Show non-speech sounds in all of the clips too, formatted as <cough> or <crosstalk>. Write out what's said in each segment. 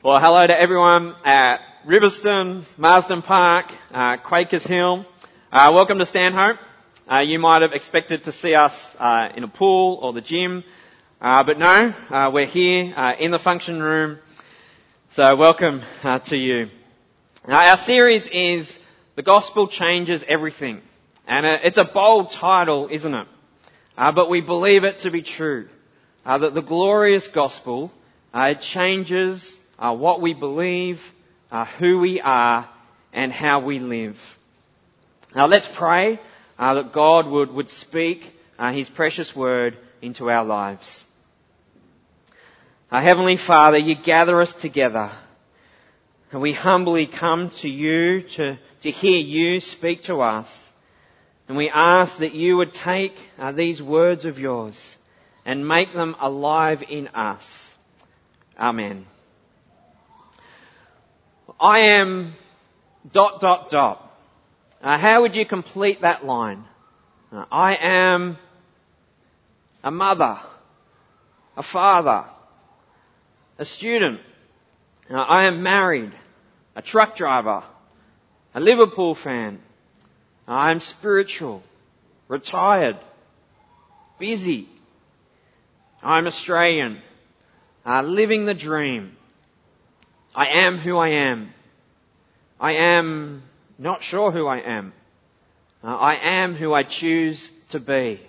Well, hello to everyone at Riverstone, Marsden Park, uh, Quakers Hill. Uh, welcome to Stanhope. Uh, you might have expected to see us uh, in a pool or the gym, uh, but no, uh, we're here in the function room. So welcome to you. Our series is "The Gospel Changes Everything," and it's a bold title, isn't it? but we believe it to be true. that the glorious gospel changes uh, what we believe, uh, who we are, and how we live. Now let's pray uh, that God would, would speak uh, His precious word into our lives. Our Heavenly Father, you gather us together and we humbly come to you to, to hear you speak to us. And we ask that you would take uh, these words of yours and make them alive in us. Amen. I am dot dot dot. Uh, how would you complete that line? Uh, I am a mother, a father, a student. Uh, I am married, a truck driver, a Liverpool fan. I am spiritual, retired, busy. I'm Australian, uh, living the dream. I am who I am. I am not sure who I am. Uh, I am who I choose to be.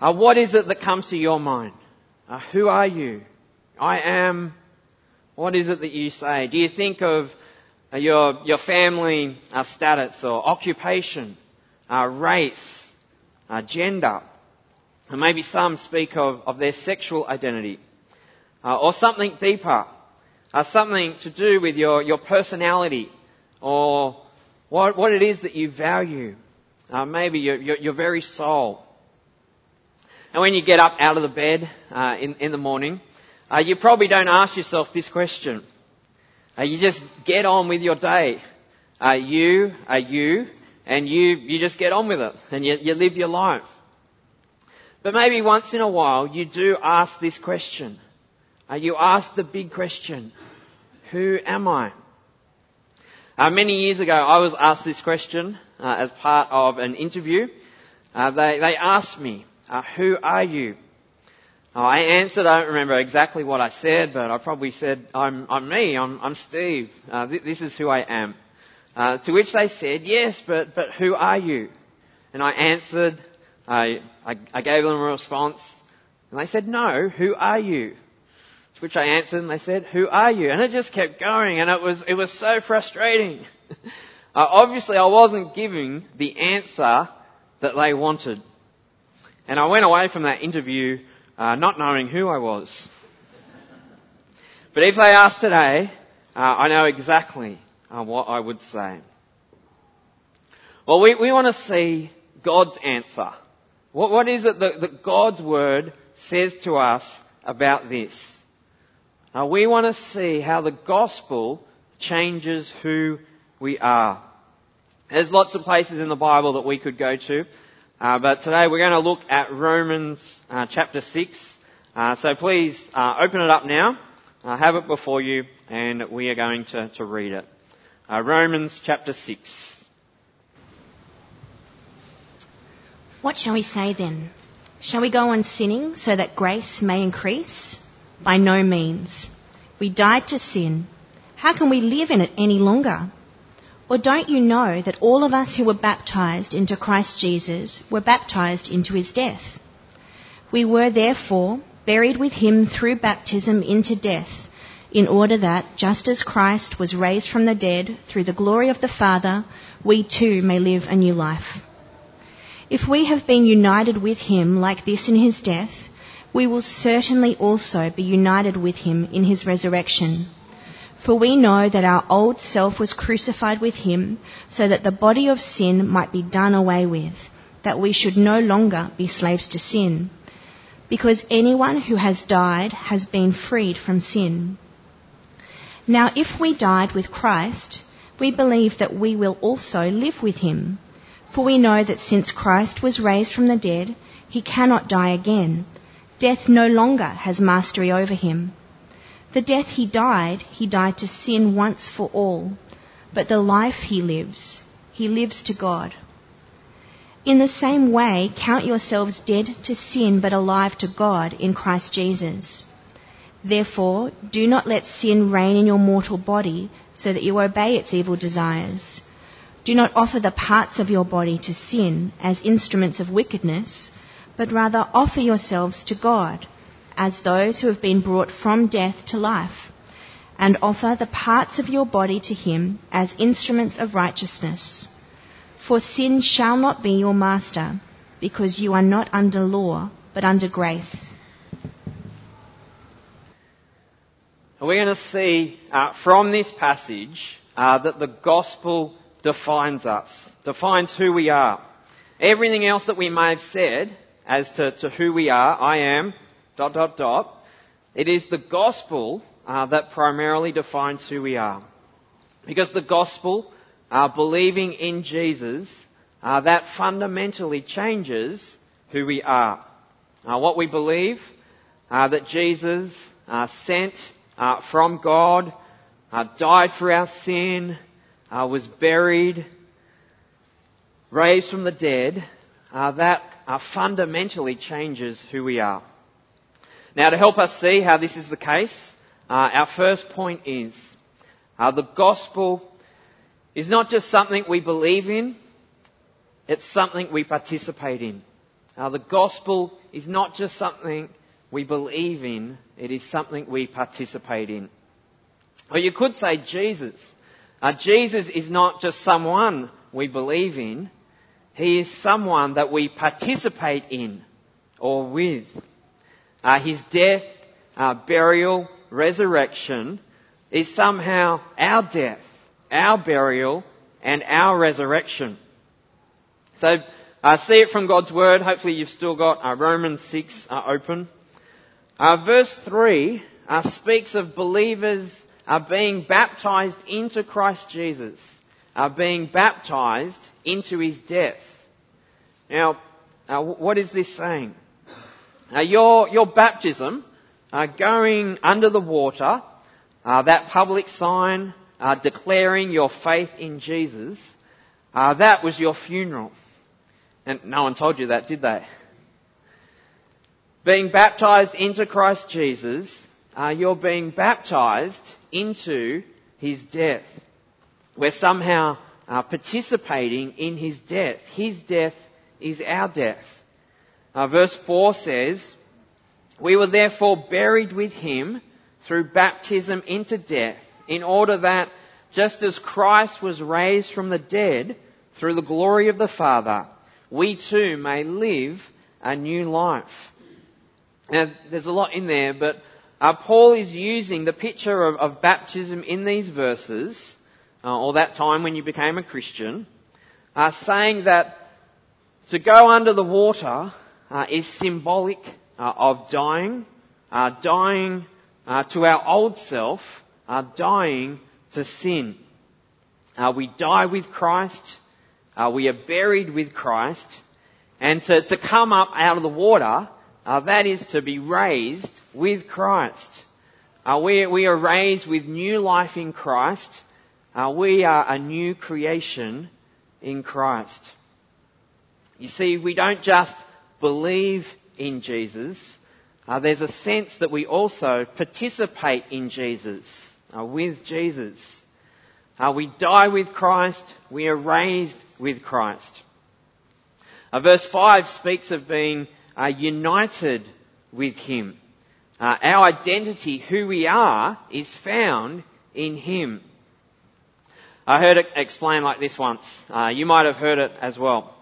Uh, what is it that comes to your mind? Uh, who are you? I am. What is it that you say? Do you think of uh, your, your family uh, status or occupation, uh, race, gender? And maybe some speak of, of their sexual identity. or something deeper, uh, something to do with your, your personality or what, what it is that you value. Uh, maybe your, your, your, very soul. And when you get up out of the bed uh, in, in the morning, uh, you probably don't ask yourself this question. Uh, you just get on with your day. Uh, you are you, and you, you just get on with it, and you, you live your life. But maybe once in a while you do ask this question. Uh, you ask the big question, who am I? Uh, many years ago, I was asked this question uh, as part of an interview. Uh, they, they asked me, uh, who are you? Uh, I answered, I don't remember exactly what I said, but I probably said, I'm, I'm me, I'm, I'm Steve, th- this is who I am. to which they said, yes, but, but who are you? And I answered, I, I, I gave them a response, and they said, no, who are you? Which I answered and they said, who are you? And it just kept going and it was, it was so frustrating. <laughs> uh, obviously I wasn't giving the answer that they wanted. And I went away from that interview uh, not knowing who I was. But if they ask today, uh, I know exactly uh, what I would say. Well, we, we want to see God's answer. What, what is it that, that God's Word says to us about this? Now we want to see how the gospel changes who we are. There's lots of places in the Bible that we could go to, uh, but today we're going to look at Romans uh, chapter 6. Uh, so please uh, open it up now, have it before you, and we are going to, to read it. Uh, Romans chapter 6. What shall we say then? Shall we go on sinning so that grace may increase? By no means. We died to sin. How can we live in it any longer? Or don't you know that all of us who were baptized into Christ Jesus were baptized into his death? We were therefore buried with him through baptism into death, in order that, just as Christ was raised from the dead through the glory of the Father, we too may live a new life. If we have been united with him like this in his death, we will certainly also be united with him in his resurrection. For we know that our old self was crucified with him so that the body of sin might be done away with, that we should no longer be slaves to sin. Because anyone who has died has been freed from sin. Now if we died with Christ, we believe that we will also live with him. For we know that since Christ was raised from the dead, he cannot die again. Death no longer has mastery over him. The death he died, he died to sin once for all, but the life he lives, he lives to God. In the same way, count yourselves dead to sin but alive to God in Christ Jesus. Therefore, do not let sin reign in your mortal body so that you obey its evil desires. Do not offer the parts of your body to sin as instruments of wickedness, but rather offer yourselves to God as those who have been brought from death to life, and offer the parts of your body to him as instruments of righteousness. For sin shall not be your master, because you are not under law, but under grace. We're going to see uh, from this passage uh, that the gospel defines us, defines who we are. Everything else that we may have said as to, to who we are, I am, dot, dot, dot. It is the gospel uh, that primarily defines who we are. Because the gospel, uh, believing in Jesus, uh, that fundamentally changes who we are. Uh, what we believe, uh, that Jesus uh, sent from God, died for our sin, was buried, raised from the dead, that fundamentally changes who we are. Now, to help us see how this is the case, uh, our first point is uh, the gospel is not just something we believe in, it's something we participate in. Uh, the gospel is not just something we believe in, it is something we participate in. Or you could say Jesus. Uh, Jesus is not just someone we believe in, he is someone that we participate in or with. Uh, his death, uh, burial, resurrection is somehow our death, our burial, and our resurrection. So, uh, see it from God's Word. Hopefully you've still got uh, Romans 6 uh, open. Uh, verse 3 speaks of believers are being baptized into Christ Jesus, are being baptized into his death. Now, what is this saying? Now, your, your baptism, uh, going under the water, uh, that public sign uh, declaring your faith in Jesus, uh, that was your funeral. And no one told you that, did they? Being baptized into Christ Jesus, uh, you're being baptized into his death. We're somehow uh, participating in his death. His death is our death. Uh, verse 4 says, We were therefore buried with him through baptism into death, in order that, just as Christ was raised from the dead through the glory of the Father, we too may live a new life. Now, there's a lot in there, but uh, Paul is using the picture of, of baptism in these verses, uh, or that time when you became a Christian, uh, saying that to go under the water uh, is symbolic uh, of dying, uh, dying uh, to our old self, dying to sin. we die with Christ, we are buried with Christ, and to, to come up out of the water, that is to be raised with Christ. we, we are raised with new life in Christ. We are a new creation in Christ. You see, we don't just believe in Jesus, uh, there's a sense that we also participate in Jesus, uh, with Jesus. Uh, we die with Christ, we are raised with Christ. Uh, verse 5 speaks of being uh, united with Him. Uh, our identity, who we are, is found in Him. I heard it explained like this once. you might have heard it as well.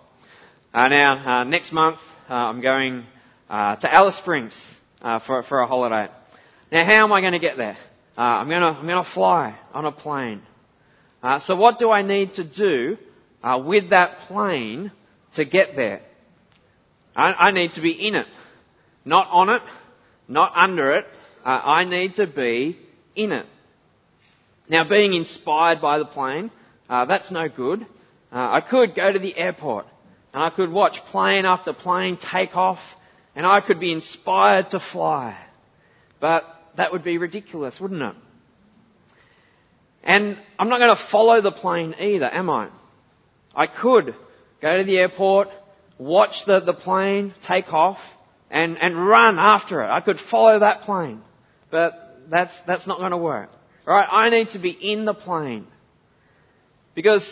now, next month, uh, I'm going uh, to Alice Springs uh, for, for a holiday. Now, how am I going to get there? Uh, I'm going to I'm going to fly on a plane. Uh, so, what do I need to do uh, with that plane to get there? I, I, need to be in it, not on it, not under it. I need to be in it. Now, being inspired by the plane, uh, that's no good. Uh, I could go to the airport and I could watch plane after plane take off and I could be inspired to fly. But that would be ridiculous, wouldn't it? And I'm not going to follow the plane either, am I? I could go to the airport, watch the, the plane take off, and, and run after it. I could follow that plane. But that's, that's not going to work. Right? I need to be in the plane. Because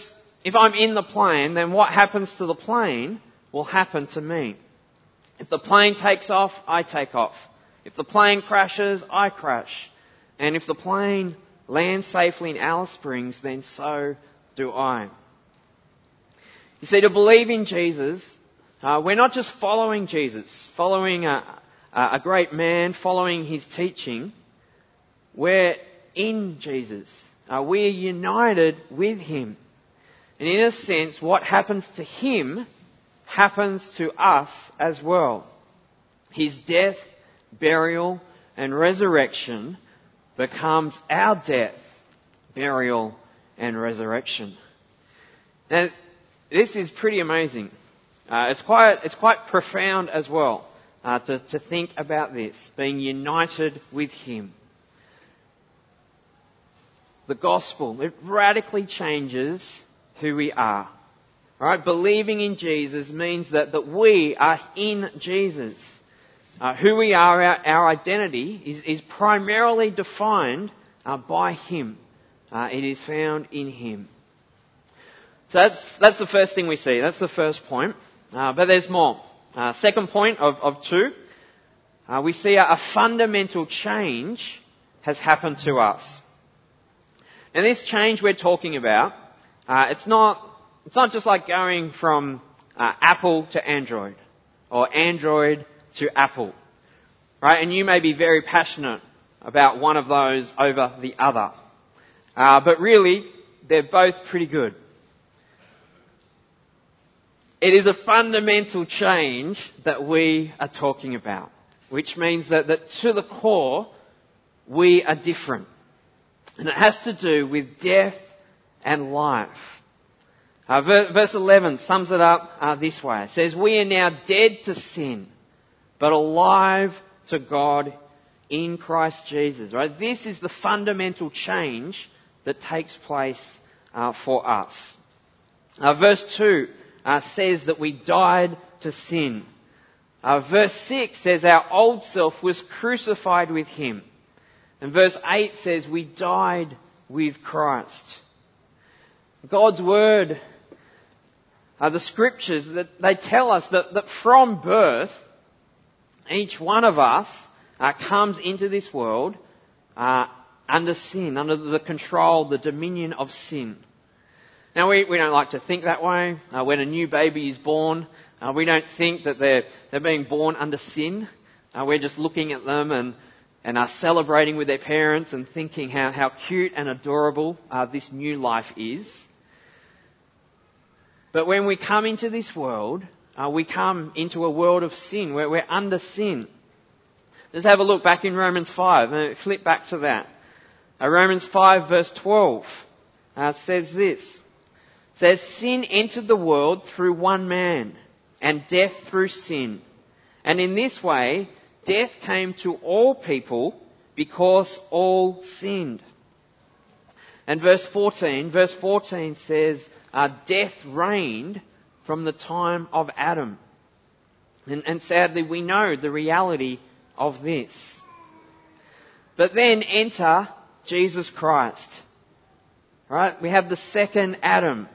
if I'm in the plane, then what happens to the plane will happen to me. If the plane takes off, I take off. If the plane crashes, I crash. And if the plane lands safely in Alice Springs, then so do I. You see, to believe in Jesus, uh, we're not just following Jesus, following a, a great man, following his teaching. We're in Jesus. Uh, we're united with him. And in a sense, what happens to him happens to us as well. His death, burial, and resurrection becomes our death, burial, and resurrection. Now, this is pretty amazing. Uh, it's quite, it's quite profound as well uh, to, to think about this, being united with Him. The gospel, it radically changes who we are. Right? Believing in Jesus means that, that we are in Jesus. Uh, who we are, our, our identity, is, is, primarily defined uh, by Him. Uh, it is found in Him. So that's, that's the first thing we see. That's the first point. Uh, but there's more. Uh, second point of, of two. Uh, we see a, a fundamental change has happened to us. And this change we're talking about, it's not it's not just like going from uh, Apple to Android or Android to Apple, right? And you may be very passionate about one of those over the other. Uh, but really, they're both pretty good. It is a fundamental change that we are talking about, which means that, that to the core, we are different. And it has to do with death and life. Uh, verse 11 sums it up uh, this way. It says, We are now dead to sin, but alive to God in Christ Jesus. Right? This is the fundamental change that takes place uh, for us. Uh, verse 2 uh, says that we died to sin. Uh, verse 6 says our old self was crucified with him. And verse 8 says we died with Christ. God's word uh, the scriptures that they tell us that, that from birth, each one of us uh, comes into this world uh, under sin, under the control, the dominion of sin. Now we, we don't like to think that way. Uh, when a new baby is born, uh, we don't think that they're, they're being born under sin. Uh, we're just looking at them and, and are celebrating with their parents and thinking how, how cute and adorable this new life is. But when we come into this world, uh, we come into a world of sin, where we're under sin. Let's have a look back in Romans 5. Uh, flip back to that. Uh, Romans 5 verse 12 uh, says this. It says, Sin entered the world through one man, and death through sin. And in this way, death came to all people because all sinned. And verse 14, verse 14 says, uh, death reigned from the time of Adam. And, and sadly, we know the reality of this. But then enter Jesus Christ. Right? We have the second Adam.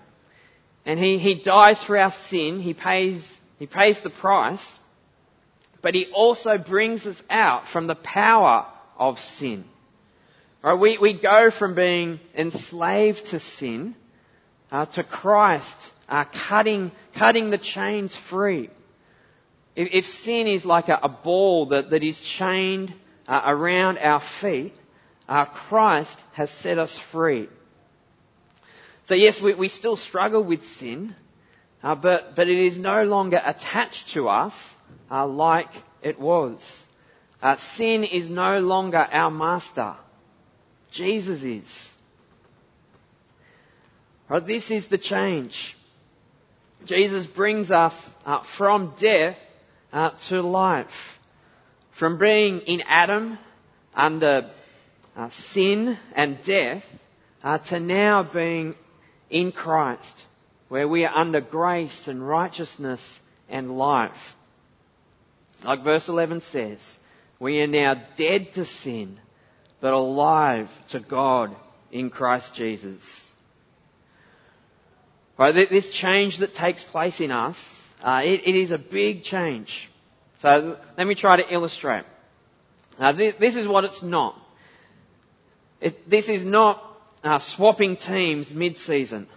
And he, he dies for our sin. He pays, he pays the price. But he also brings us out from the power of sin. Right? We, we go from being enslaved to sin uh, to Christ, uh, cutting, cutting the chains free. If, if sin is like a, a ball that, that is chained uh, around our feet, uh, Christ has set us free. So yes, we, we still struggle with sin, uh, but, but it is no longer attached to us uh, like it was. sin is no longer our master. Jesus is. Right, this is the change. Jesus brings us uh, from death uh, to life. From being in Adam under uh, sin and death uh, to now being in Christ, where we are under grace and righteousness and life. Like verse 11 says, we are now dead to sin, but alive to God in Christ Jesus. Right, this change that takes place in us, uh, it, it is a big change. So let me try to illustrate. Uh, this, this, is what it's not. It, this is not uh, swapping teams mid-season.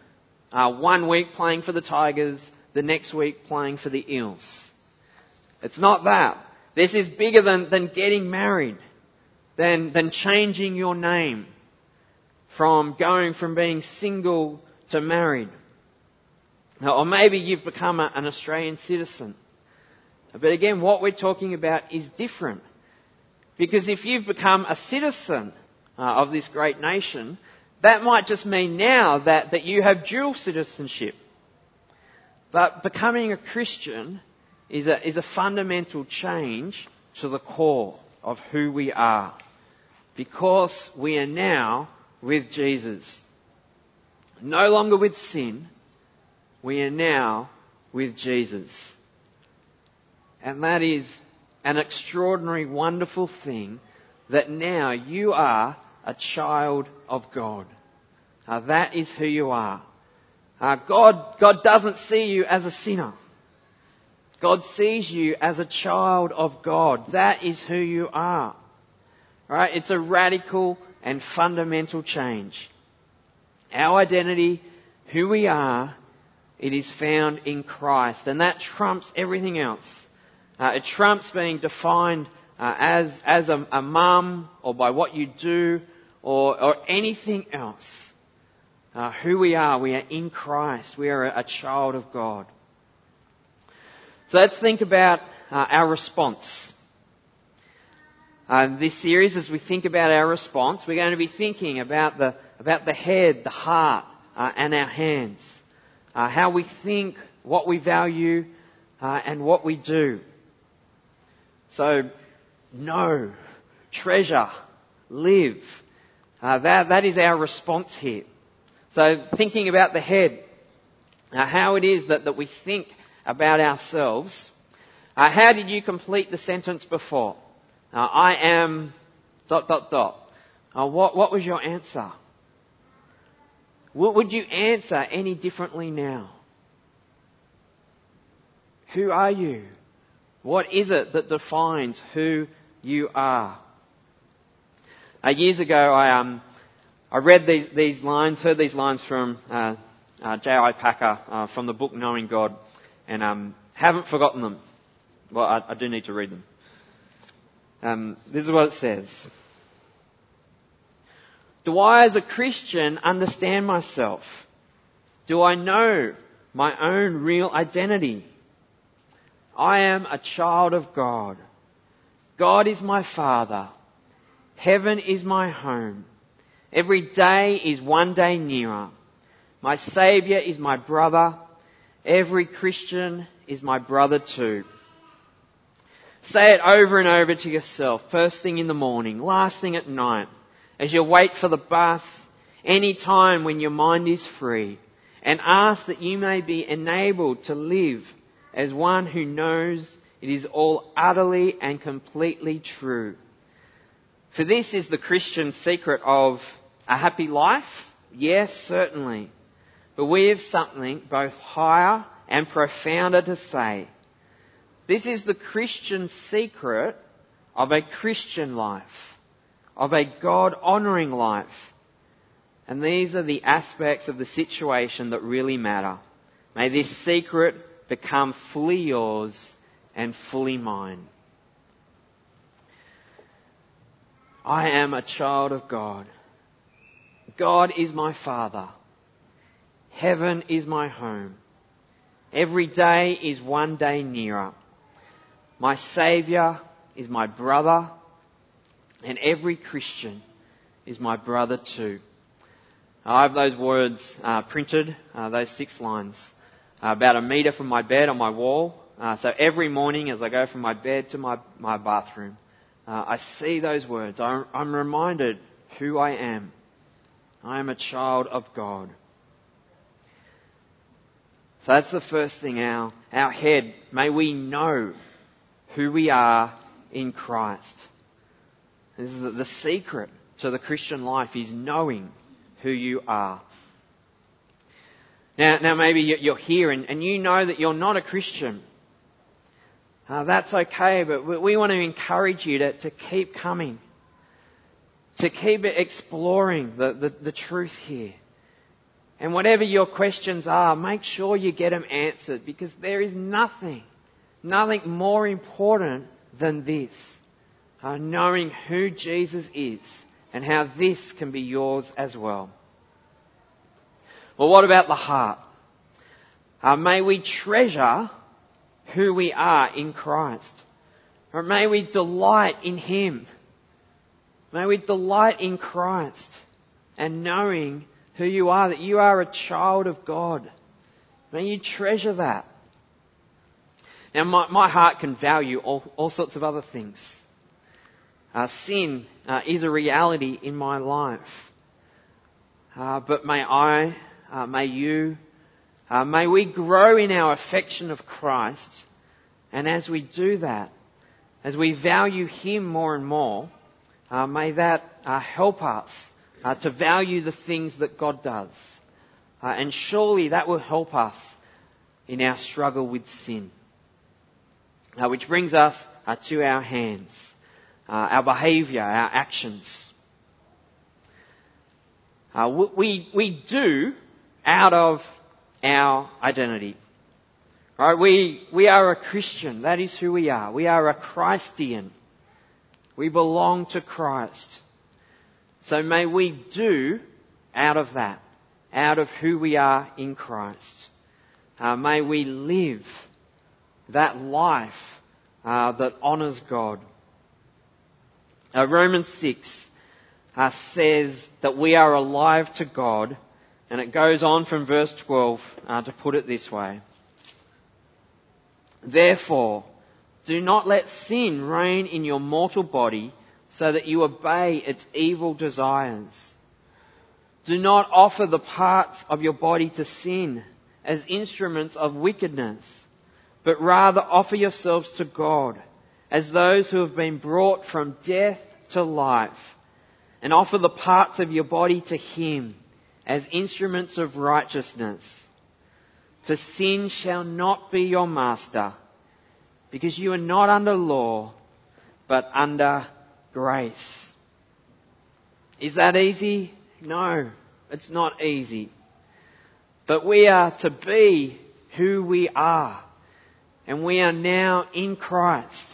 Uh, one week playing for the Tigers, the next week playing for the Eels. It's not that. This is bigger than, than getting married, than, than changing your name, from going from being single to married. Or maybe you've become a, an Australian citizen. But again, what we're talking about is different. Because if you've become a citizen uh, of this great nation, that might just mean now that, that you have dual citizenship. But becoming a Christian is a, is a fundamental change to the core of who we are. Because we are now with Jesus. No longer with sin, we are now with Jesus. And that is an extraordinary, wonderful thing that now you are a child of God. Uh, that is who you are. Uh, God, God doesn't see you as a sinner. God sees you as a child of God. That is who you are. Right? It's a radical and fundamental change. Our identity, who we are, it is found in Christ. And that trumps everything else. Uh, it trumps being defined uh, as, as a, a mum or by what you do or, or anything else. Uh, who we are, we are in Christ. We are a, a child of God. So let's think about uh, our response. Uh, this series, as we think about our response, we're going to be thinking about the, about the head, the heart, uh, and our hands. Uh, how we think, what we value, uh, and what we do. So, know, treasure, live. Uh, that, that is our response here. So, thinking about the head, how it is that, that we think about ourselves. Uh, how did you complete the sentence before? Uh, I am dot dot dot. Uh, what, what was your answer? would you answer any differently now? Who are you? What is it that defines who you are? Uh, years ago, I, um, I read these, these lines, heard these lines from uh, uh, J.I. Packer uh, from the book Knowing God and um, haven't forgotten them. Well, I, I do need to read them. Um, this is what it says. Do I, as a Christian, understand myself? Do I know my own real identity? I am a child of God. God is my Father. Heaven is my home. Every day is one day nearer. My Saviour is my brother. Every Christian is my brother too. Say it over and over to yourself, first thing in the morning, last thing at night, as you wait for the bus, any time when your mind is free, and ask that you may be enabled to live as one who knows it is all utterly and completely true. For this is the Christian secret of a happy life? Yes, certainly. But we have something both higher and profounder to say. This is the Christian secret of a Christian life, of a God honouring life. And these are the aspects of the situation that really matter. May this secret become fully yours and fully mine. I am a child of God. God is my Father. Heaven is my home. Every day is one day nearer. My Saviour is my brother, and every Christian is my brother too. I have those words uh, printed, uh, those six lines, uh, about a metre from my bed on my wall. Uh, so every morning as I go from my bed to my, my bathroom, uh, I see those words, I'm, I'm reminded who I am. I am a child of God. So that's the first thing, our, our head. May we know who we are in Christ. This is the secret to the Christian life is knowing who you are. Now, now maybe you're here and, and you know that you're not a Christian. Uh, that's okay, but we want to encourage you to, to keep coming, to keep exploring the, the, the truth here. And whatever your questions are, make sure you get them answered because there is nothing, nothing more important than this. Uh, knowing who Jesus is and how this can be yours as well. Well, what about the heart? Uh, may we treasure who we are in Christ. Or may we delight in Him. May we delight in Christ and knowing who you are, that you are a child of God. May you treasure that. Now, my, my heart can value all, all sorts of other things. Uh, sin uh, is a reality in my life. Uh, but may I, uh, may you, uh, may we grow in our affection of Christ. And as we do that, as we value Him more and more, uh, may that help us Uh, to value the things that God does. Uh, and surely that will help us in our struggle with sin. Uh, which brings us to our hands, our behaviour, our actions. we, we do out of our identity. Right? We, we are a Christian. That is who we are. We are a Christian. We belong to Christ. So may we do out of that, out of who we are in Christ. Uh, may we live that life uh, that honours God. Uh, Romans 6 uh, says that we are alive to God and it goes on from verse 12 uh, to put it this way. Therefore, do not let sin reign in your mortal body so that you obey its evil desires. Do not offer the parts of your body to sin as instruments of wickedness, but rather offer yourselves to God as those who have been brought from death to life, and offer the parts of your body to Him as instruments of righteousness. For sin shall not be your master, because you are not under law, but under grace. Is that easy? No, it's not easy. But we are to be who we are. And we are now in Christ.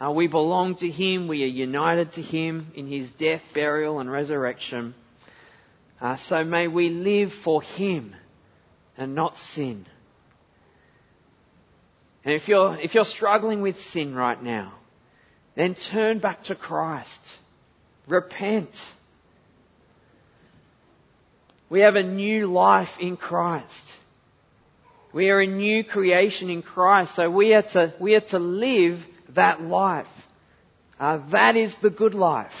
Uh, we belong to Him. We are united to Him in His death, burial, and resurrection. Uh, so may we live for Him and not sin. And if you're, if you're struggling with sin right now, then turn back to Christ. Repent. We have a new life in Christ. We are a new creation in Christ, so we are to, we are to live that life. Uh, that is the good life.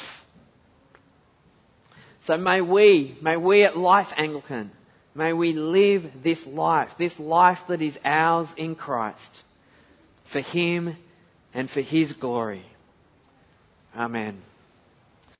So may we, may we at Life Anglican, may we live this life, this life that is ours in Christ, for Him and for His glory. Amen.